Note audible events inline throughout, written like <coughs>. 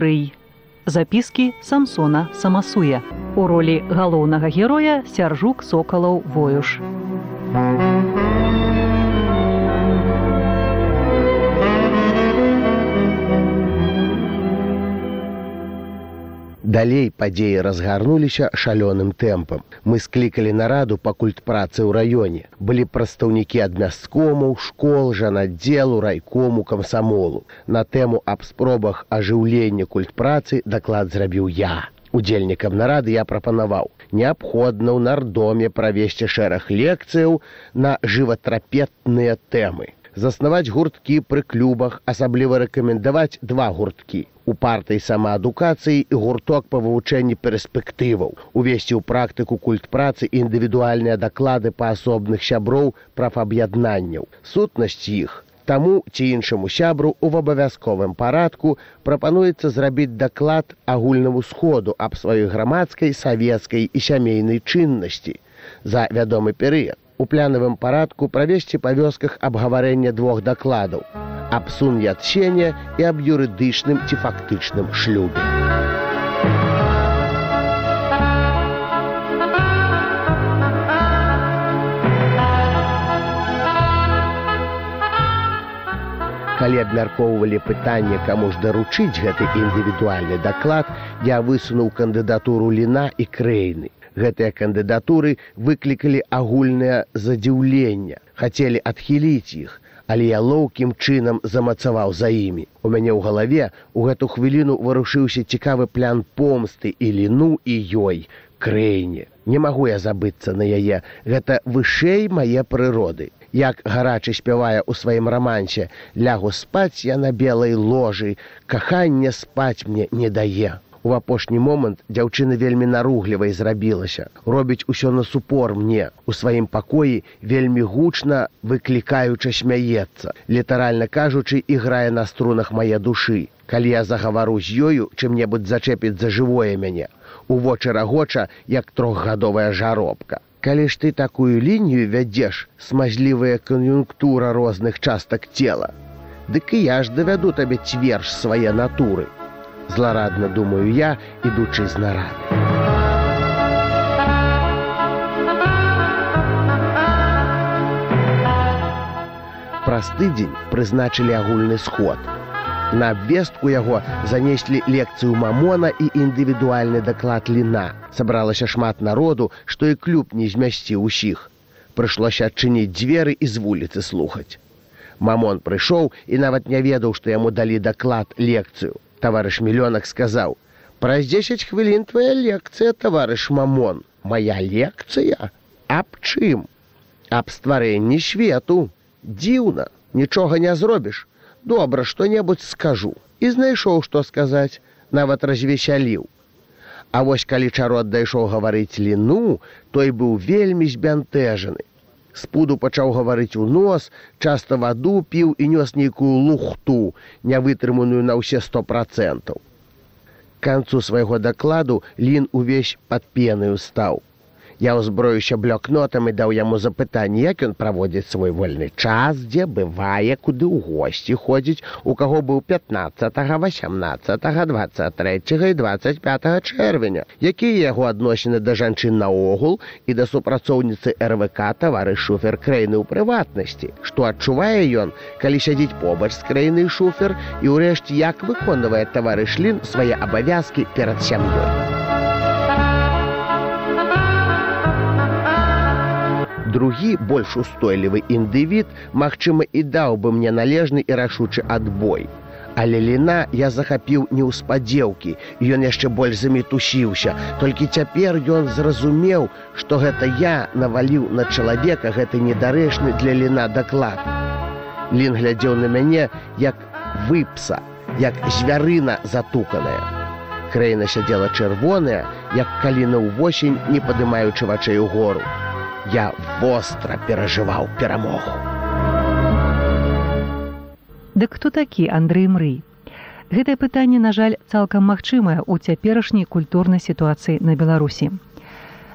мрый. Запіскі Самсона самасуе. У ролі галоўнага героя сяржук сокалаў воюш. Далей падзеі разгарнуліся шалёным тэмпам. Мы склікалі нараду па культ працы ў раёне. Былі прадстаўнікі ад мясткомаў, школ, жанаддзелу, райкому, камсамолу. На тэму аб спробах ажыўлення культ працы даклад зрабіў я. Удзельнікам нарады я прапанаваў. Неабходна ў нардоме правесці шэраг лекцыяў на жыватрапетныя тэмы заснаваць гурткі пры клубах асабліва рэкамендаваць два гурткі у партыі самаадукацыі і гурток па вывучэнні перспектываў увесці ў практыку культ працы індывідуальныя даклады па асобных сяброў прафаб'яднанняў. Сутнасць іх таму ці іншаму сябру ў абавязковым парадку прапануецца зрабіць даклад агульнаму сходу аб сваёй грамадскай савецкай і сямейнай чыннасці за вядомы перыяд у планавым парадку правесці па вёсках абгаварэння двух дакладаў аб сун'ядчэння і аб юрыдычным ці фактычным шлюбе. Калі абмяркоўвалі пытанне, каму ж даручыць гэты індывідуальны даклад, я высунуў кандыдатуру ліна і крэйны гэтыя кандыдатуры выклікалі агульнае задзіўленне. Хацелі адхіліць іх але я лоўкім чынам замацаваў за імі. У мяне ў галаве у гэту хвіліну варушыўся цікавы плян помсты і ліну і ёй крэйне не магу я забыцца на яе. Гэта вышэй мае прыроды. Як гарачы спявае ў сваім рамансе лягу спаць я на белай ложы каханне спаць мне не дае У апошні момант дзяўчына вельмі наруглівай зрабілася. робіць усё на супор мне. У сваім пакоі вельмі гучна выклікаючы смяецца. Літаральна кажучы, іграе на струнах мае душы. Калі я загавару з ёю, чым-небудзь зачэпіць за жывое мяне. У вочы рагоча, як трохгадовая жаробка. Калі ж ты такую лінію вядзеш, смазлівая кан'юнктура розных частак цела. Дык і я ж давяду табе цверж свае натуры зларадна думаю я ідучы з нарады праз тыдзень прызначылі агульны сход. На абвестку яго занеслі лекцыю мамона і індывідуальны даклад ліна. Сабралася шмат народу што і клуб не змясці ўсіх прыйшлося адчыніць дзверы і з вуліцы слухаць. Мамон прыйшоў і нават не ведаў што яму далі даклад лекцыю таварыш мільёнак сказаў праз дзесяць хвілін твоя лекцыя таварыш мамон. Моя лекцыя аб чым? Аб стварэнні свету. Дзіўна нічога не зробіш. Добра што-небудзь скажу і знайшоў што сказаць нават развесяліў. А вось калі чарот дайшоў гаварыць ліну той быў вельмі збянтэжаны спуду пачаў гаварыць у нос часта ваду піў і нёс нейкую лухту не вытрыманую на ўсе сто процентаў канцу свайго дакладу лін увесь пад пенаю стаў Я ўзброюся блокнотам і даў яму запытанне, як ён праводзіць свой вольны час, дзе бывае, куды ў госці ходзіць, у каго быў 15, 18, 23 і 25 чэрвеня, якія яго адносіны да жанчын наогул і да супрацоўніцы РВК тавары шуфер краіны ў прыватнасці. Што адчувае ён, калі сядзіць побач з краінай шуфер і ўрэшце як выконвае тавары шлін свае абавязкі перад сям'ёй. Другі больш устойлівы індывід магчыма і даў бы мне належны і рашучы адбой. Але ліна я захапіў не ў спадзеўкі ён яшчэ больш замітусіўся. Толькі цяпер ён зразумеў што гэта я наваліў на чалавека гэты недарэчны для ліна даклад. Лін глядзеў на мяне як выпса як звярына затуканая. Краіна сядзела чырвоная як каліна ўвосень не падымаючы вачэй у гору я востра перажываў перамогу. Дык хто такі Андрэй Мрый? Гэтае пытанне, на жаль, цалкам магчымае ў цяперашняй культурнай сітуацыі на Беларусі.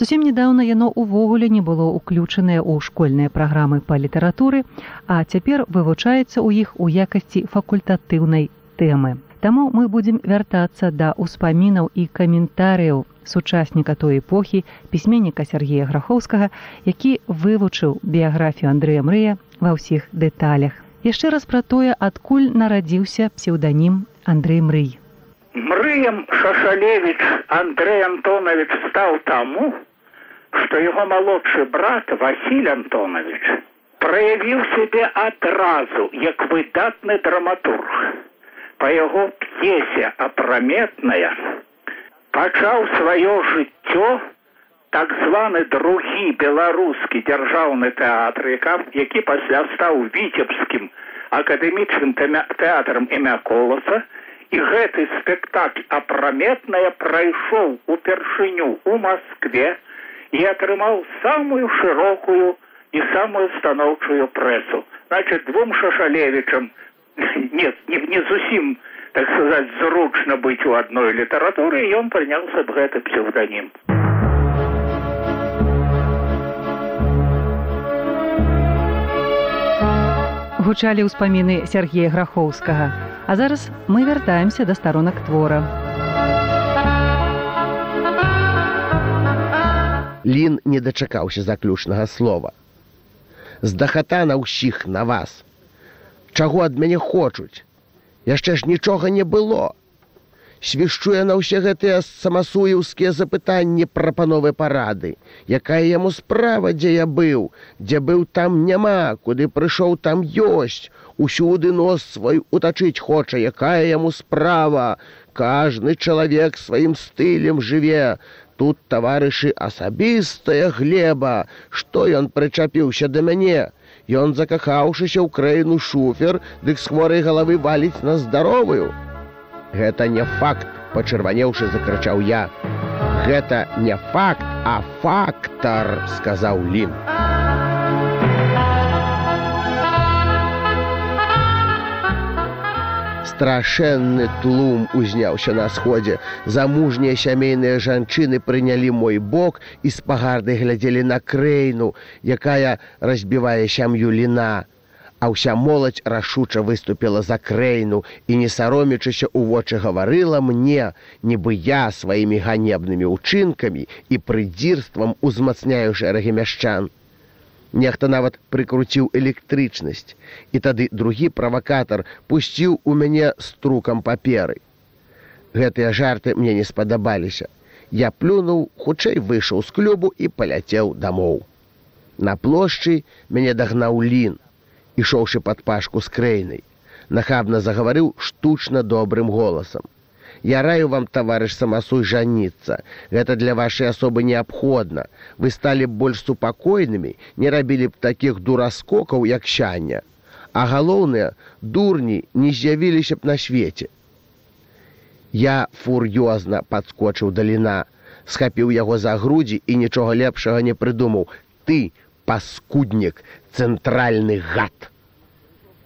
Зусім нядаўна яно ўвогуле не было ўключанае ў школьныя праграмы па літаратуры, а цяпер вывучаецца ў іх у якасці факультатыўнай тэмы. Таму мы будзем вяртацца да ўспамінаў і каментарыяў сучасніка той эпохі пісьменніка Сергея Грахоўскага, які вывучыў біяграфію Андрэя Мрыя ва ўсіх дэталях. Яшчэ раз пра тое, адкуль нарадзіўся псеўданім Андрэй Мрый. Мрыем Шашалевич Андрей Антонович стал тому, что его молодший брат Василий Антонович проявил себе отразу, як выдатный драматург. По его пьесе «Опрометная» пачаў сваё жыццё так званы другі беларускі дзяржаўны тэатр, які пасля стаў віцебскім акадэмічным тэатрам імя коласа, і гэты спектакль апраметная прайшоў упершыню у Маскве і атрымаў самую шырокую і самую станоўчую прэсу. Значит двум шашалевічам <coughs> нет не, не зусім так сказать зручна быць у адной літаратуры ён прыняўся б гэты псевданім. Гучалі ўспаміны Сергея Грахоўскага. А зараз мы вяртаемся да старонак твора. Лін не дачакаўся заключнага слова. Здахата на ўсіх на вас. Чаго ад мяне хочуць? Яшчэ ж нічога не было свішчуе на ўсе гэтыя самасуеўскія запытанні прапановы парады, якая яму справа, дзе я быў, дзе быў там няма, куды прыйшоў там ёсць, усюды нос свой утачыць хоча, якая яму справа. Кажны чалавек сваім стылем жыве. Тут таварышы асабістая глеба, што ён прычапіўся да мяне. Ён закахаўшыся ў краіну шуфер, дык з хворай галавы валіць на здаровую. Гэта не факт, пачырванеўшы закрычаў я. Гэта не факт, а фактар, сказаў Лін. Страшэнны тлум узняўся на сходзе. Замужнія сямейныя жанчыны прынялі мой бок і з пагардай глядзелі на крэйну, якая разбівае сям'ю ліна а ўся моладзь рашуча выступила за крэйну і не саромячыся ў вочы гаварыла мне нібы я сваімі ганебнымі ўчынкамі і прыдзірствам узмацняю шэрагі мяшчан нехта нават прыкруціў электрычнасць і тады другі правакатар пусціў у мяне струкам паперы гэтыя жарты мне не спадабаліся я плюнуў хутчэй выйшаў з клубу і паляцеў дамоў на плошчы мяне дагнаў лін ішоўшы пад пашку з крэйнай. Нахабна загаварыў штучна добрым голасам. Я раю вам, таварыш самасуй жаніцца. Гэта для вашай асобы неабходна. Вы сталі б больш супакойнымі, не рабілі б такіх дураскокаў, як сяння. А галоўныя дурні не з'явіліся б на свеце. Я фур'ёзна падскочыў даліна, схапіў яго за грудзі і нічога лепшага не прыдумаў. Ты, паскуднік, цэнтральны гад.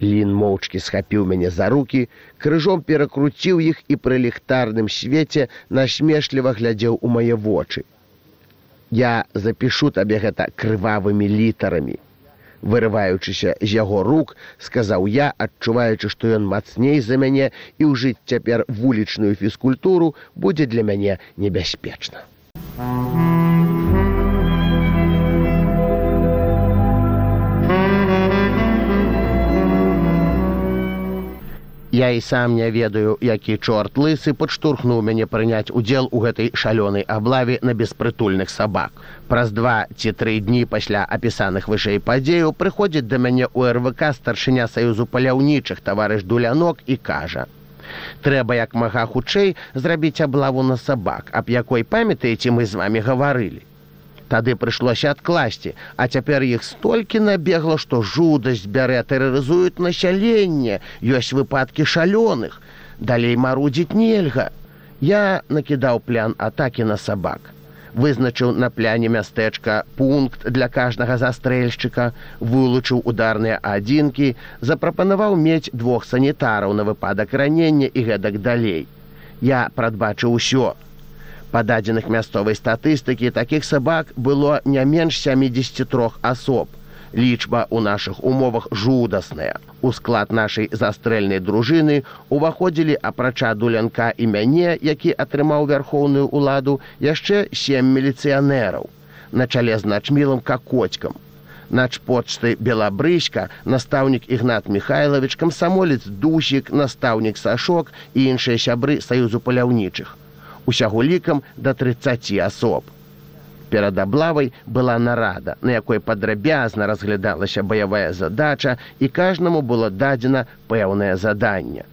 Лін моўчкі схапіў мяне за руки, крыжом перакруціў іх і пры ліхтарным свеце насмешліва глядзеў у мае вочы. Я запішу табе гэта крывавымі літарамі. Вырываючыся з яго рук, сказаў я, адчуваючы, што ён мацней за мяне і ўжыць цяпер вулічную фізкультуру будзе для мяне небяспечна. Я і сам не ведаю, які чорт лысы падштурхнуў мяне прыняць удзел у гэтай шалёнай аблаве на беспрытульных сабак. Праз два ці тры дні пасля апісаных вышэй падзеяў прыходзіць да мяне ў РВК старшыня саюзу паляўнічых таварыш дулянок і кажа: « Трэба як мага хутчэй зрабіць аблаву на сабак, аб якой памятаеце мы з вами гаварылі. Тады прыйшлося адкласці, а цяпер іх столькі набегла, што жудасць бярэ тэрарызуюць насяленне, ёсць выпадкі шалёных. Далей марудзіць нельга. Я накідаў плян атакі на сабак. Вызначыў на пляне мястэчка пункт для кажнага застрэльшчыка, вылучыў ударныя адзінкі, запрапанаваў мець двух санітараў на выпадак ранення і гэтак далей. Я прадбачыў усё, Па дадзеных мясцовай статыстыкі такіх сабак было не менш 73 асоб. Лічба ў нашых умовах жудасная. У склад нашай застрэльнай дружыны уваходзілі апрача дулянка і мяне, які атрымаў вярхоўную ўладу яшчэ сем міліцыянераў на чале з начмілым какоцькам. Начпочты белабрыська, настаўнік ігнат Михайлович, камсамолец дусік, настаўнік сашок і іншыя сябры саюзу паляўнічых. Усяго лікам да 30 асоб. Перад аблавай была нарада, на якой падрабязна разглядалася баявая задача і кажнаму было дадзена пэўнае заданне.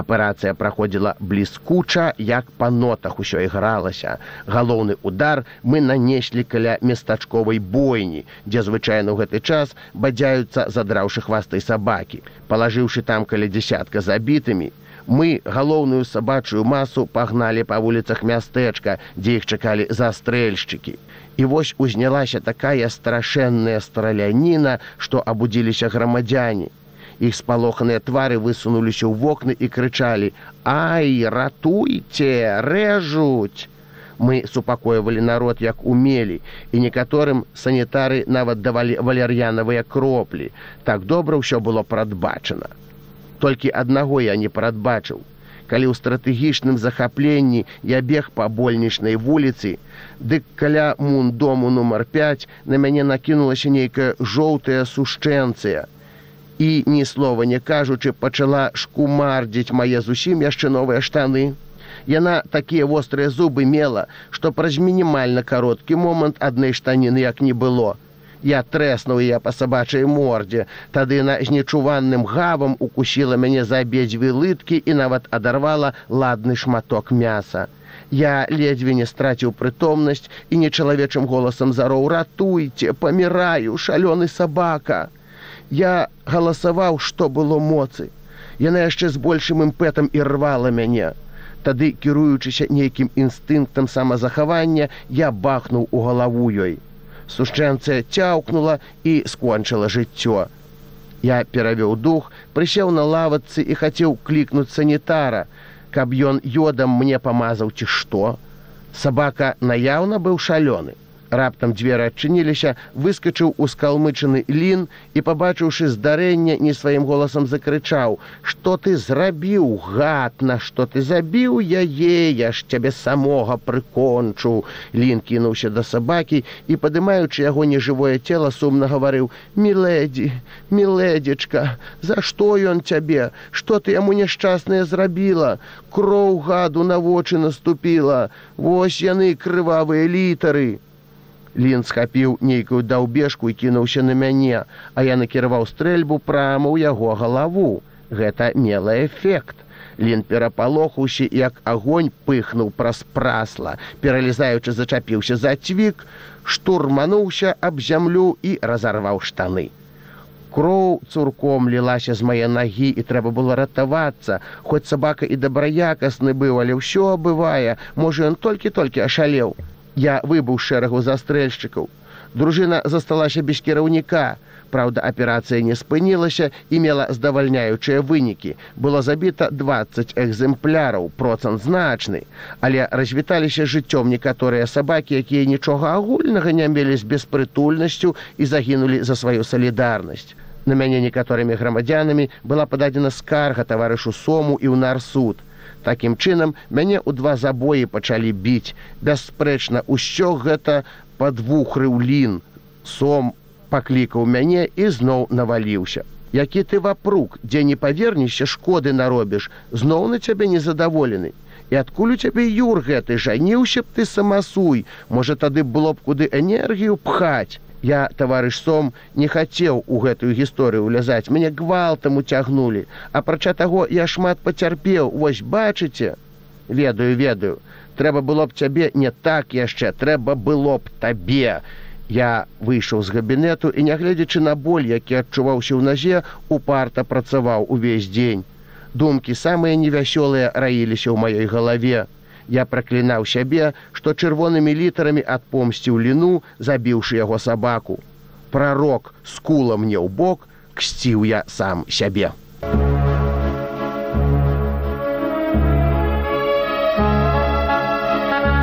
Аперацыя праходзіла бліскуча, як па нотах усё ігралася. Галоўны удар мы нанеслі каля местачковай бойні, дзе звычайна ў гэты час бадзяюцца задраўшы хвастай сабакі. Палажыўшы там каля дзясятка забітымі, мы галоўную сабачую масу пагналі па вуліцах мястэчка, дзе іх чакалі застрэльшчыкі. І вось узнялася такая страшэнная страляніна, што абудзіліся грамадзяне іх спалоханыя твары высунуліся ў вокны і крычалі: Ай, ратуйце, рэжуць! Мы супакойвалі народ як умелі, і некаторым санітары нават давалі валер'янавыя кроплі. Так добра ўсё было прадбачана. Толькі аднаго я не прадбачыў. Калі ў стратэгічным захапленні я бег па больнічнай вуліцы, дык каля мун дому нумар 5 на мяне накінулася нейкая жоўтая сушчэнцыя і ні слова не кажучы пачала шкумардзіць мае зусім яшчэ новыя штаны. Яна такія вострыя зубы мела, што праз мінімальна кароткі момант адной штаніны як не было. Я трэснуў я па сабачай мордзе, тады на з нечуванным гавам укусіла мяне за абедзве лыткі і нават адарвала ладны шматок мяса. Я ледзьве не страціў прытомнасць і нечалавечым голасам зароў ратуйце, паміраю, шалёны сабака. Я галасаваў, што было моцы. Яна яшчэ з большым імпэтам і рвала мяне. Тады, кіруючыся нейкім інстынктам самазахавання, я бахнуў у галаву ёй. Сушчэнцыя цяўкнула і скончыла жыццё. Я перавёў дух, прысеў на лавацы і хацеў клікнуць санітара, каб ён йодам мне памазаў ці што. Сабака наяўна быў шалёны раптам дзверы адчыніліся выскачыў у скалмычаны лін і пабачыўшы здарэнне не сваім голасам закрычаў что ты зрабіў гад на што ты забіў яе? Я ж цябе самога прыкончу! Лін кінуўся да сабакі і падымаючы яго нежывое цело сумна гаварыў міледзі міледзечка за што ён цябе? Что ты яму няшчаснае зрабіла? Кроў гаду на вочы наступіла. Вось яны крывавыя літары Лін схапіў нейкую даўбежку і кінуўся на мяне, а я накіраваў стрэльбу прама ў яго галаву. Гэта мела эфект. Лін перапалохаўся, як агонь пыхнуў праз прасла, пералізаючы зачапіўся за цвік, штурмануўся аб зямлю і разарваў штаны. Кроў цурком лілася з мае нагі і трэба было ратавацца, хоць сабака і дабраякасны быў, але ўсё бывае, можа ён толькі-толькі ашалеў. Я выбыў шэрагу застрэльшчыкаў. Дружына засталася без кіраўніка. Праўда, аперацыя не спынілася і мела здавальняючыя вынікі. Было забіта 20 экземпляраў, процент значны, але развіталіся жыццём некаторыя сабакі, якія нічога агульнага не мелі з беспрытульнасцю і загінулі за сваю салідарнасць. На мяне некаторымі грамадзянамі была пададзена скарга таварышу сому і ў нарсуд. Такім чынам мяне ў два забоі пачалі біць. Бясспрэчна, усё гэта падвухрыў лін. Сом паклікаў мяне і зноў наваліўся. Які ты вапрук, дзе не павернешся шкоды наробіш, зноў на цябе незадаволены. І адкуль у цябе юр гэты жаніўся б ты самасуй, можа тады было б куды энергію пхаць. Я, таварыш сом, не хацеў у гэтую гісторыю ўлязаць, мяне гвалтам уцягнулі. Апрача таго я шмат пацярпеў, вось бачыце, ведаю, ведаю, трэба было б цябе не так яшчэ, трэба было б табе. Я выйшаў з габінету і, нягледзячы на боль, які адчуваўся ў назе, упарта працаваў увесь дзень. Думкі самыя невясёлыя раіліся ў маёй галаве. Я праклінаў сябе, што чырвонымі літарамі адпомсціў ліну, забіўшы яго сабаку. Прарок скула мне ў бок, ксціў я сам сябе.